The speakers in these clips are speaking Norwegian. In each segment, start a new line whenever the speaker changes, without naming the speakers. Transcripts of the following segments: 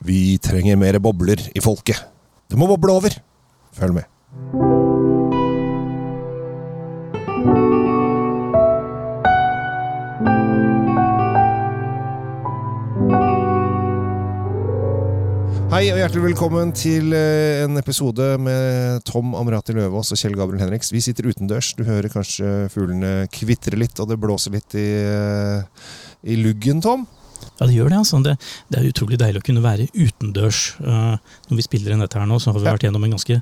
Vi trenger mer bobler i folket. Det må boble over. Følg med. Hei og hjertelig velkommen til eh, en episode med Tom Amrati Løvaas og Kjell Gabriel Henriks. Vi sitter utendørs. Du hører kanskje fuglene kvitre litt, og det blåser litt i, eh, i luggen, Tom.
Ja, det gjør det. altså. Det, det er utrolig deilig å kunne være utendørs. Uh, når vi spiller inn dette her nå, så har vi vært gjennom en ganske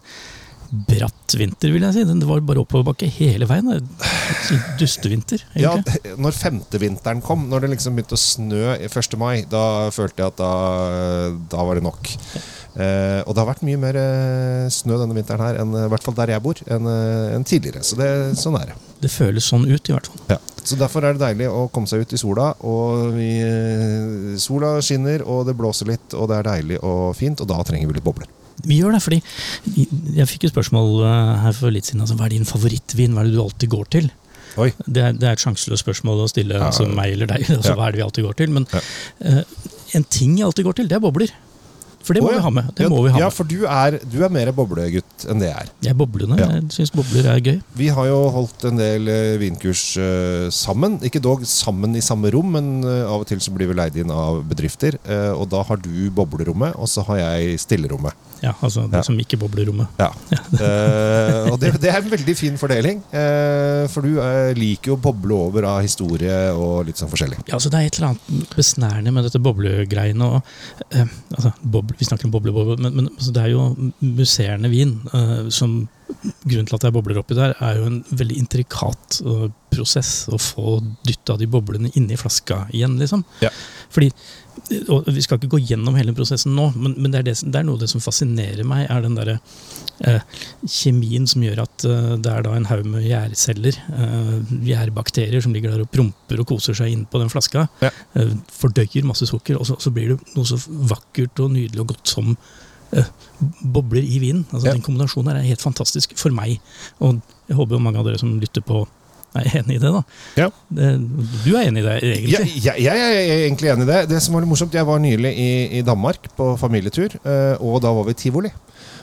bratt vinter, vil jeg si. Det var bare oppoverbakke hele veien. Dustevinter. egentlig.
Ja, når femtevinteren kom, når det liksom begynte å snø i 1. mai, da følte jeg at da, da var det nok. Eh, og det har vært mye mer eh, snø denne vinteren her, enn, i hvert fall der jeg bor, enn eh, enn tidligere. Så det, sånn er det.
Det føles sånn ut, i hvert fall.
Ja. Så derfor er det deilig å komme seg ut i sola. Og vi, eh, sola skinner, og det blåser litt, og det er deilig og fint, og da trenger vi litt bobler.
Vi gjør det, fordi jeg fikk et spørsmål uh, her for litt siden. Altså, hva er din favorittvin? Hva er det du alltid går til? Det er, det er et sjanseløst spørsmål å stille
Ja.
altså meg eller deg. Altså,
Ja.
Hva er det vi alltid går til? Men
Ja.
uh, en ting jeg alltid går til, det er bobler. For det må
oh, ja.
vi ha med. Det
ja,
må vi ha
ja,
med.
for du er, du er mer boblegutt enn det er.
Jeg er boblende.
Ja.
Jeg syns bobler er gøy.
Vi har jo holdt en del eh, vinkurs uh, sammen. Ikke dog sammen i samme rom, men uh, av og til så blir vi leid inn av bedrifter. Uh, og da har du boblerommet, og så har jeg stillerommet.
Ja, altså det som ikke boblerommet.
Ja. Og det, det er en veldig fin fordeling, for du liker jo å boble over av historie og litt sånn forskjellig.
Ja, altså Det er et eller annet besnærende med dette boblegreiene. Og, altså, altså, boble, vi snakker om bobleboble, men, men altså, det er jo musserende vin uh, som Grunnen til at er bobler oppi der, er jo en veldig intrikat uh, prosess å få dytta de boblene inni flaska igjen, liksom.
Ja.
Fordi og Vi skal ikke gå gjennom hele prosessen nå, men, men det, er det, det er noe av det som fascinerer meg, er den derre eh, kjemien som gjør at eh, det er da en haug med gjærceller, eh, gjærbakterier, som ligger der og promper og koser seg innpå den flaska.
Ja.
Eh, fordøyer masse sukker, og så, så blir det noe så vakkert og nydelig og godt som eh, bobler i vinen. Altså,
Ja.
Den kombinasjonen her er helt fantastisk for meg. Og jeg håper jo mange av dere som lytter på, er enig i det. da.
Ja.
Det, du er enig i det, egentlig?
Jeg, jeg, jeg er egentlig enig i det. Det som var litt morsomt, Jeg var nylig i, i Danmark på familietur, eh, og da var vi i tivoli.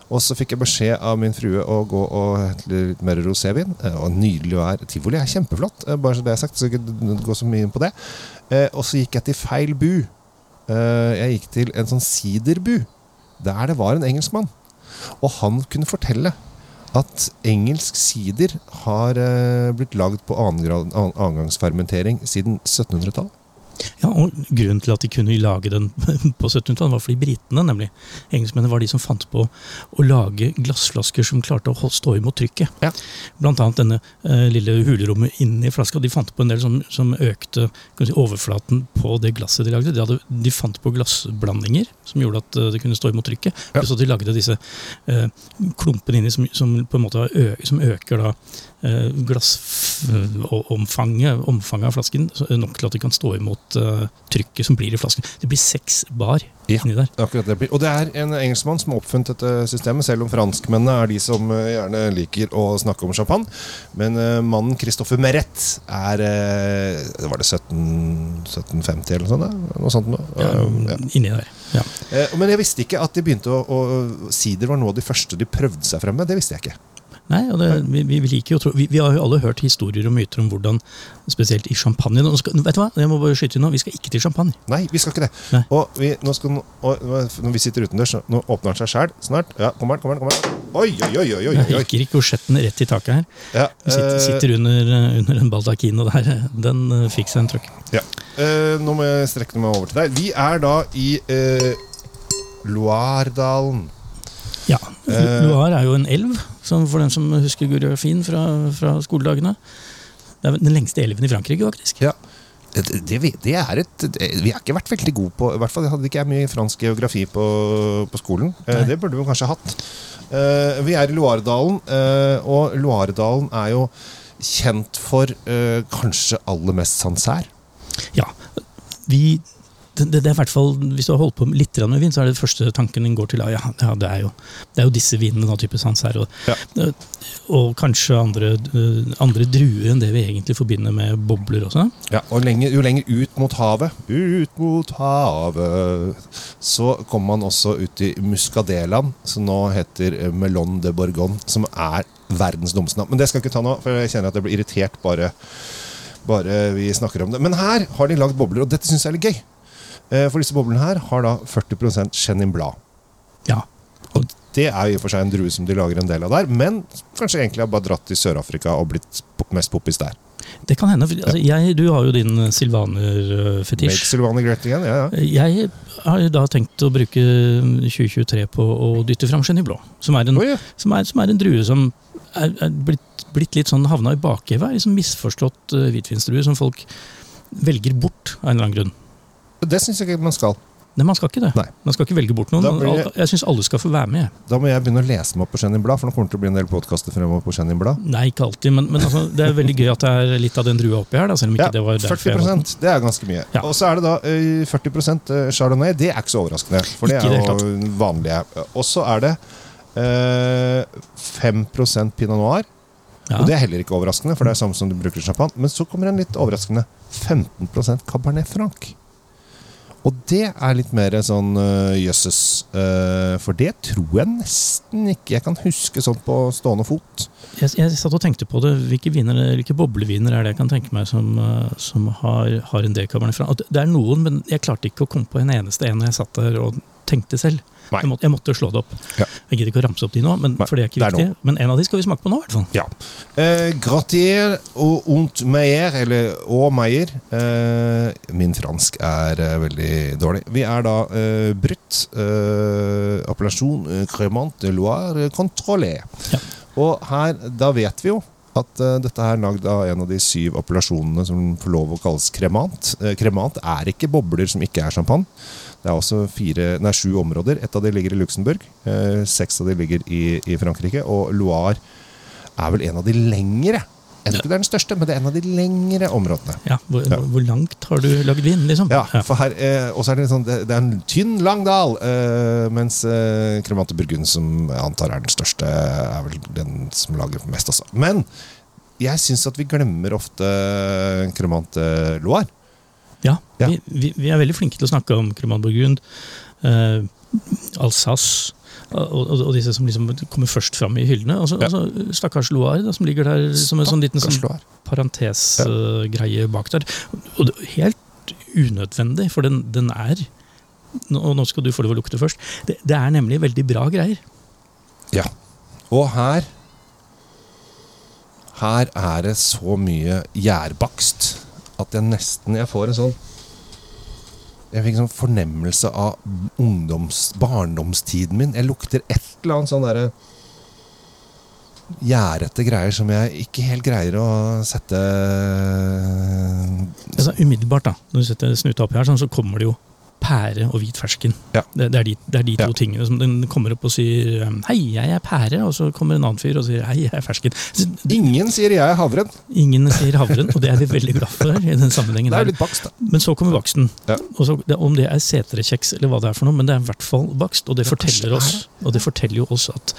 Og så fikk jeg beskjed av min frue å gå og hente litt mer rosévin. eh, Og nydelig vær. Tivoli er kjempeflott, eh, bare så det er sagt. Så jeg ikke gå så mye inn på det. Og så gikk jeg til feil bu. Jeg gikk til en sånn siderbu, der det var en engelskmann. Og han kunne fortelle at engelsk sider har eh, blitt lagd på annengangsfermentering siden 1700-tallet.
Ja, og Grunnen til at de kunne lage den på 1700-tallet, var fordi britene, nemlig engelskmennene, var de som fant på å lage glassflasker som klarte å stå imot trykket.
Ja.
Blant annet denne eh, lille hulerommet inni flaska. De fant på en del som, som økte kan si, overflaten på det glasset de lagde. De, hadde, de fant på glassblandinger som gjorde at eh, det kunne stå imot trykket.
Ja.
Pluss at de lagde disse eh, klumpene inni som, som på en måte ø, som øker da glassomfanget omfanget av flasken nok til at det kan stå imot eh, trykket som blir i flasken. Det blir seks bar
Ja.
inni der.
Akkurat det. blir- Og det er en engelskmann som har oppfunnet dette systemet, selv om franskmennene er de som eh, gjerne liker å snakke om champagne. Men eh, mannen Christopher Meret er eh, Var det 17, 1750 eller noe sånt? Noe sånt noe.
Ja,
Eh.
Inni der. Ja.
Eh, Men jeg visste ikke at de begynte å, å Sider var noe av de første de prøvde seg frem med. Det visste jeg ikke.
Nei, og det, vi, vi, liker jo tro vi, vi har jo alle hørt historier og myter om hvordan, spesielt i champagne nå skal, Vet du hva, jeg må bare skyte inn nå, vi skal ikke til champagne.
Nei, vi skal ikke det.
Nei.
Og vi, nå skal, og, når vi sitter utendørs, nå åpner den seg sjæl snart. Ja, kommer den, kommer den, kommer den. Oi, oi, oi, oi, oi,
Jeg gikk rikosjetten rett i taket her.
Ja,
sitter,
eh,
sitter under, under en baldakin, og der, den eh, fikk seg en trøkk.
Ja. Eh, nå må jeg strekke meg over til deg. Vi er da i eh, Loiredalen.
Ja. Loire er jo en elv, som for den som husker geografien fra, fra skoledagene. Det er den lengste elven i Frankrike, faktisk.
Ja. Det, det, det er et det, Vi har ikke vært veldig gode på I hvert fall hadde ikke jeg mye fransk geografi på, på skolen. Eh,
Nei.
det burde vi kanskje hatt. Eh, vi er i Loiredalen, eh, og Loiredalen er jo kjent for kanskje aller mest Sancerre.
Ja, vi det, det, det er i hvert fall, Hvis du har holdt på litt med vin, så er det første tanken din går til ja, ja det, er jo, det er jo disse vinene Da, type Sancerre. Og,
Ja.
og kanskje andre, eh, andre druer enn det vi egentlig forbinder med bobler også.
Ja, og lenger, jo lenger ut mot havet, ut mot havet, så kommer man også ut i Muscadelaen, som nå heter Melon de Bourgogne, som er verdens dummeste navn. Men det skal jeg ikke ta nå, for jeg kjenner at jeg blir irritert bare, bare vi snakker om det. Men her har de lagd bobler, og dette syns jeg er litt gøy. Eh, For disse boblene her har da 40 Chenin Blad.
Ja,
Og det er jo i og for seg en drue som de lager en del av der, men kanskje egentlig har bare dratt til Sør-Afrika og blitt mest poppis der.
Det kan hende. Altså, jeg, du har jo din
Make
silvaner-fetisj.
Sylvania great again, ja, ja.
Jeg har da tenkt å bruke 2023 på å dytte fram Chenin Blå. Som er en,
Oi, ja.
som er, som er en drue som er, er blitt, blitt litt sånn havna i bakhevet. Liksom misforstått uh, hvitvinsdrue som folk velger bort av en eller annen grunn.
Det syns jeg ikke man skal.
Nei, man skal ikke det.
Nei.
Man skal ikke velge bort noen.
Blir
Jeg syns alle skal få være med.
Da må jeg begynne å lese meg opp på Chenin Blad, for nå kommer det til å bli en del podkaster fremover på Chenin Blad.
Nei, ikke alltid, men, men altså, det er veldig gøy at det er litt av den drua oppi her. Da, selv om ikke
Ja,
det var
40% det er ganske mye.
Ja.
Og så er det da eh, 40% Chardonnay. Det er ikke så overraskende, for det er
det
jo vanlige. Og så er det eh, 5% Pinot Noir.
Ja.
Og det er heller ikke overraskende, for det er samme som du bruker i champagne. Men så kommer en litt overraskende 15% Cabernet Franc. Og det er litt mer sånn øh, jøsses. Uh, for det tror jeg nesten ikke jeg kan huske sånn på stående fot.
Jeg, jeg satt og tenkte på det. Hvilke, viner, hvilke bobleviner er det jeg kan tenke meg som, eh, som har, har en Franc? Det det er noen, men jeg klarte ikke å komme på en eneste en når jeg satt der og tenkte selv. Jeg, måtte, jeg måtte slå det opp.
Ja.
Jeg gidder ikke å ramse opp de nå, men, for det er ikke
det er
viktig. Men en av de skal vi smake på nå, i hvert fall.
Ja. Eh, Gratier og ont meier, eller au meier. Eh, min fransk er eh, veldig dårlig. Vi er da eh, Brutt. Eh, appellasjon eh, Cremant de Loire contrôlé.
Ja.
Og her, da vet vi jo at uh, dette er lagd av en av de syv appellasjonene som får lov å kalles kremant. Uh, kremant er ikke bobler som ikke er champagne. Det er også fire, nei, sju områder. Ett av de ligger i Luxembourg. Eh, seks av de ligger i, i Frankrike. Og Loire er vel en av de lengre. Jeg tror ikke det er den største, men det er en av de lengre områdene.
Ja, hvor,
Ja.
hvor langt har du lagd vin, liksom?
Ja, for her, eh, er det, sånn, det, det er en tynn, lang dal. Eh, mens eh, Cremante Burgund, som jeg antar er den største, er vel den som lager mest. altså. Men jeg syns at vi glemmer ofte Cremante Loire.
Ja,
Ja.
Vi, vi, vi er veldig flinke til å snakke om Cremant Burgund, eh, Alsace og, og, og disse som liksom kommer først fram i hyllene. Og så
Ja.
og stakkars Loire, da, som ligger der som en sånn liten sånn parentesgreie ja. bak der. Og er helt unødvendig, for den, den er og nå skal du få lov å lukte først. Det, det er nemlig veldig bra greier.
Ja. Og her Her er det så mye gjærbakst at jeg nesten Jeg får en sånn Jeg fikk en sånn fornemmelse av ungdoms, barndomstiden min. Jeg lukter et eller annet sånn derre gjærete greier som jeg ikke helt greier å sette
Altså, umiddelbart, da, når du setter snuta oppi her, sånn, så kommer det jo pære og hvit fersken.
Ja.
Det, det er de, det er de to
Ja.
tingene som den kommer opp og sier um, 'hei, jeg er pære', og så kommer en annen fyr og sier 'hei, jeg er fersken'. Så,
Ingen sier jeg er havren.
ingen sier havren, og det er vi veldig glad for i den sammenhengen.
Det er litt bakst, da.
Men så kommer baksten.
Ja.
Og så, om det er setrekjeks eller hva det er for noe, men det er i hvert fall bakst. Og det, forteller
er
oss, og det forteller jo oss at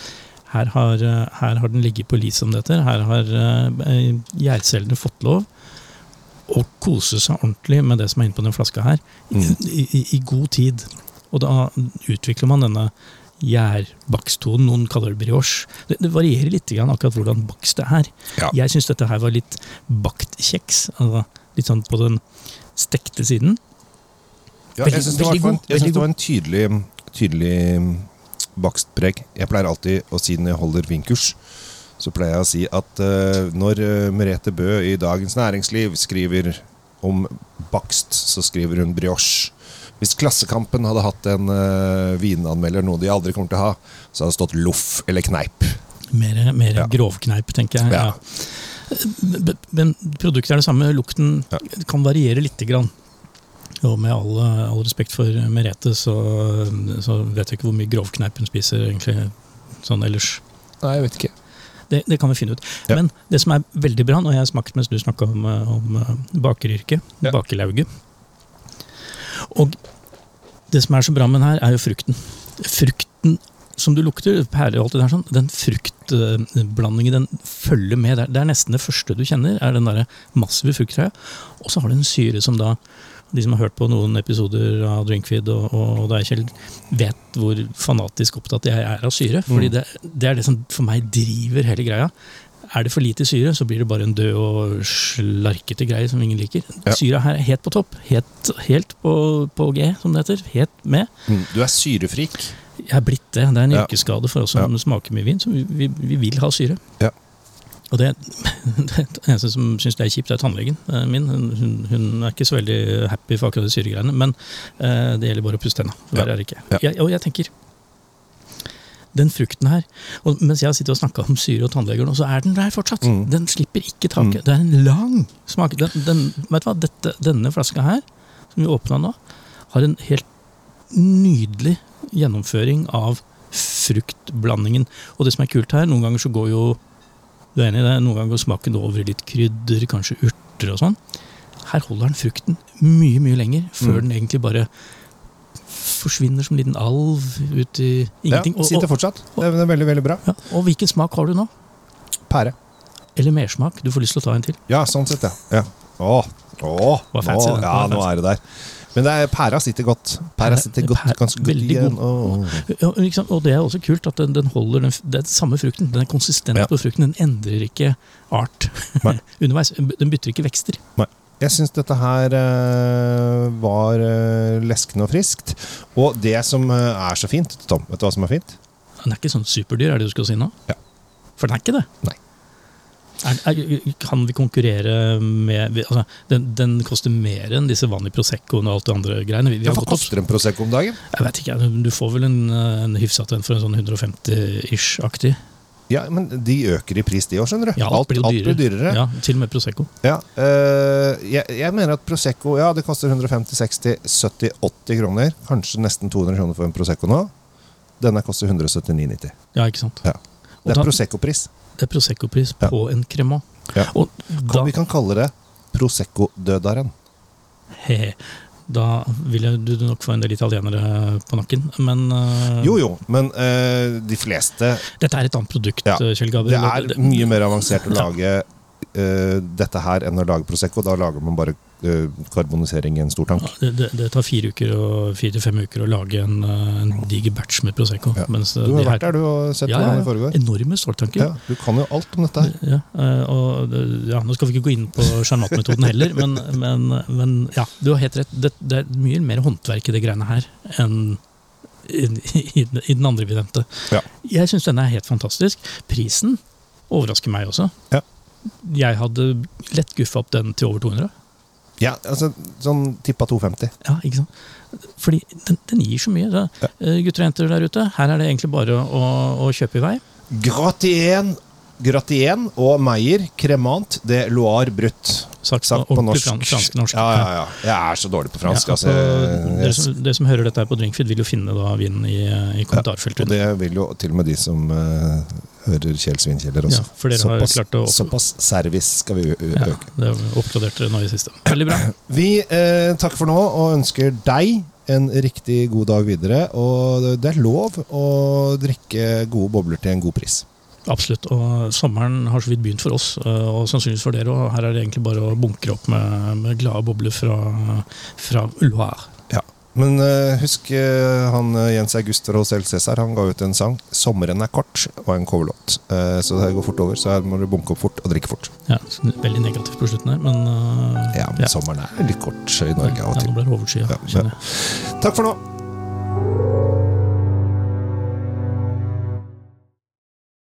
her har, eh, her har den ligget på lis som det heter. Her har eh, gjærcellene fått lov å kose seg ordentlig med det som er inne på den flaska her,
Mm.
i, i, i god tid. Og da utvikler man denne gjærbaksttonen. Noen kaller det brioche. Det, det varierer litt akkurat hvordan bakst det er.
Ja.
Jeg syns dette her var litt bakt kjeks. Altså litt sånn på den stekte siden.
Ja,
Veldig-
jeg syns det, det var en tydelig, tydelig bakstpreg. Jeg pleier alltid å si når jeg holder vinkurs, så pleier jeg å si at uh, når eh, Merete Bø i Dagens Næringsliv skriver om bakst, så skriver hun brioche. Hvis Klassekampen hadde hatt en uh, vinanmelder, noe de aldri kommer til å ha, så hadde det stått loff eller kneip.
Mer, mer
Ja.
grovkneip, tenker jeg.
Ja.
Ja. Men- Men produktet er det samme. Lukten
Ja.
kan variere lite grann. Og med all, all respekt for Merete, så, så vet jeg ikke hvor mye grovkneip hun spiser egentlig sånn ellers.
Nei, jeg vet ikke.
Det, det kan vi finne ut.
Ja.
Men det som er veldig bra, når jeg har smakt mens du snakka om, eh, om eh, bakeryrket,
Ja.
bakelauget Og det som er så bra med den her, er jo frukten. Frukten som du lukter, pære og alt det der sånn, den fruktblandingen den følger med. Er, det er nesten det første du kjenner, er den der massive frukttreet. Og så har du en syre som da de som har hørt på noen episoder av Drinkfeed og, og deg, Kjell, vet hvor fanatisk opptatt jeg er av syre. fordi det, det er det som for meg driver hele greia. Er det for lite syre, så blir det bare en død og slarkete greie som ingen liker.
Ja.
Syra her er helt på topp. Helt, helt på, på G, som det heter. Helt med.
Mm. Du er syrefrik.
Jeg er blitt det. Det er en
Ja.
yrkesskade for oss som
Ja.
smaker mye vin. Så vi, vi, vi vil ha syre.
Ja.
Og det, det eneste som syns det er kjipt, er tannlegen eh, min. Hun, hun, er ikke så veldig happy for akkurat de syregreiene. Men eh, det gjelder bare å pusse tenna. Verre er det ikke.
Ja.
Jeg, og jeg tenker den frukten her og Mens jeg har sittet og snakka om syre og tannleger nå, så er den der fortsatt.
Mm.
Den slipper ikke taket. Det er en lang smak. Den, den, vet du hva? Dette, denne flaska her, som vi åpna nå, har en helt nydelig gjennomføring av fruktblandingen. Og det som er kult her, noen ganger så går jo du er enig i det, noen ganger går smaken over i litt krydder, kanskje urter og sånn. Her holder den frukten mye, mye lenger, før
Mm.
den egentlig bare forsvinner som en liten alv ut i ingenting.
Ja, sitter fortsatt. Det er, er veldig, veldig bra.
ja, og hvilken smak har du nå?
Pære.
Eller mersmak? Du får lyst til å ta en til.
Ja, sånn sett, ja. ja. Åh, åh,
fancy,
nå, ja, nå er det der. Men er, pæra sitter godt. Pæra sitter godt,
pæra,
ganske godt igjen.
god. Ja, ikke og det er også kult at den, den holder den, den samme frukten. Den er konsistent
Ja.
på frukten. Den endrer ikke art underveis. Den bytter ikke vekster.
Jeg syns dette her eh, var eh, leskende og friskt. Og det som eh, er så fint Tom, vet du hva som er fint?
Den er ikke sånn superdyr, er det du skal si nå?
Ja.
For den er ikke det.
Nei.
Er, er, kan vi konkurrere med altså, den, den koster mer enn disse vanlige Proseccoene og alt det andre greiene. Vi, vi
Hva koster en Prosecco om dagen?
jeg vet ikke, Du får vel en, en hyfsat en for en sånn 150-ish-aktig.
Ja, men De øker i pris, de òg, skjønner du.
Ja, alt blir jo
alt blir dyrere.
Ja, Til og med Prosecco.
Ja, øh, jeg, jeg mener at Prosecco ja, det koster 150, 60, 70, 80 kroner. Kanskje nesten 200 kroner for en Prosecco nå. Denne koster 179,90.
Ja, ikke sant?
Ja. Det er Prosecco-pris.
Det er Prosecco-pris
Ja.
på en cremant.
Ja.
Og da,
vi kan kalle det Prosecco-dødaren.
da vil du nok få en del italienere på nakken, men uh,
Jo jo, men uh, de fleste
Dette er et annet produkt,
Ja.
Kjell Gabriel.
Det er mye mer avansert å lage uh, dette her enn å lage Prosecco. Da lager man bare karbonisering i en stor tank.
Ja, det, det, tar fire uker og fire til fem uker å lage en, øh, en diger batch med Prosecco.
Ja.
Øh,
Du har vært der du har sett
ja,
hvordan det foregår.
Enorme ståltanker.
Ja, du kan jo alt om dette her.
Nå skal vi ikke gå inn på sjarmatmetoden heller, men, men, men ja, du har helt rett. Det, det er mye mer håndverk i det greiene her enn i, i, i den andre vi nevnte.
Ja.
Jeg syns denne er helt fantastisk. Prisen overrasker meg også.
Ja.
Jeg hadde lett guffa opp den til over 200.
Ja, altså sånn tippa 250.
Ja, ikke sant? Fordi den, den gir så mye. Da.
Ja.
Eh, Gutter og jenter der ute, her er det egentlig bare å, å kjøpe i vei.
Gratien, Gratien og Meyer Cremant de Loire Brut.
Sagt,
Sagt på norsk.
fran- fransk-norsk.
Ja, ja, ja. Jeg er så dårlig på fransk.
Ja,
altså.
altså, dere, som, dere som hører dette her på Drinkfeed, vil jo finne da vinen i, i
og
kommentarfeltet.
det vil jo til og med de som uh, hører Kjell Svinkjeller også.
Ja, for dere har klart å-
såpass service skal vi øke.
det oppgraderte oppgradert dere nå i siste. Veldig bra.
Vi uh, takker for nå og ønsker deg en riktig god dag videre. Og det er lov å drikke gode bobler til en god pris.
Absolutt. Og sommeren har så vidt begynt for oss, øh, og sannsynligvis for dere. òg. her er det egentlig bare å bunkre opp med, med glade bobler fra, fra Loire.
Ja. Men uh, husk uh, han eh, Jens August Hotell Cæsar han ga ut en sang 'Sommeren er kort' og en coverlåt. Uh, så det går fort over, så her må du bunke opp fort og drikke fort.
Ja, veldig negativt på slutten her, men
Ja, men sommeren er litt kort i Norge av og
Ja, nå ble det overskya.
Ja, ja. Takk for nå.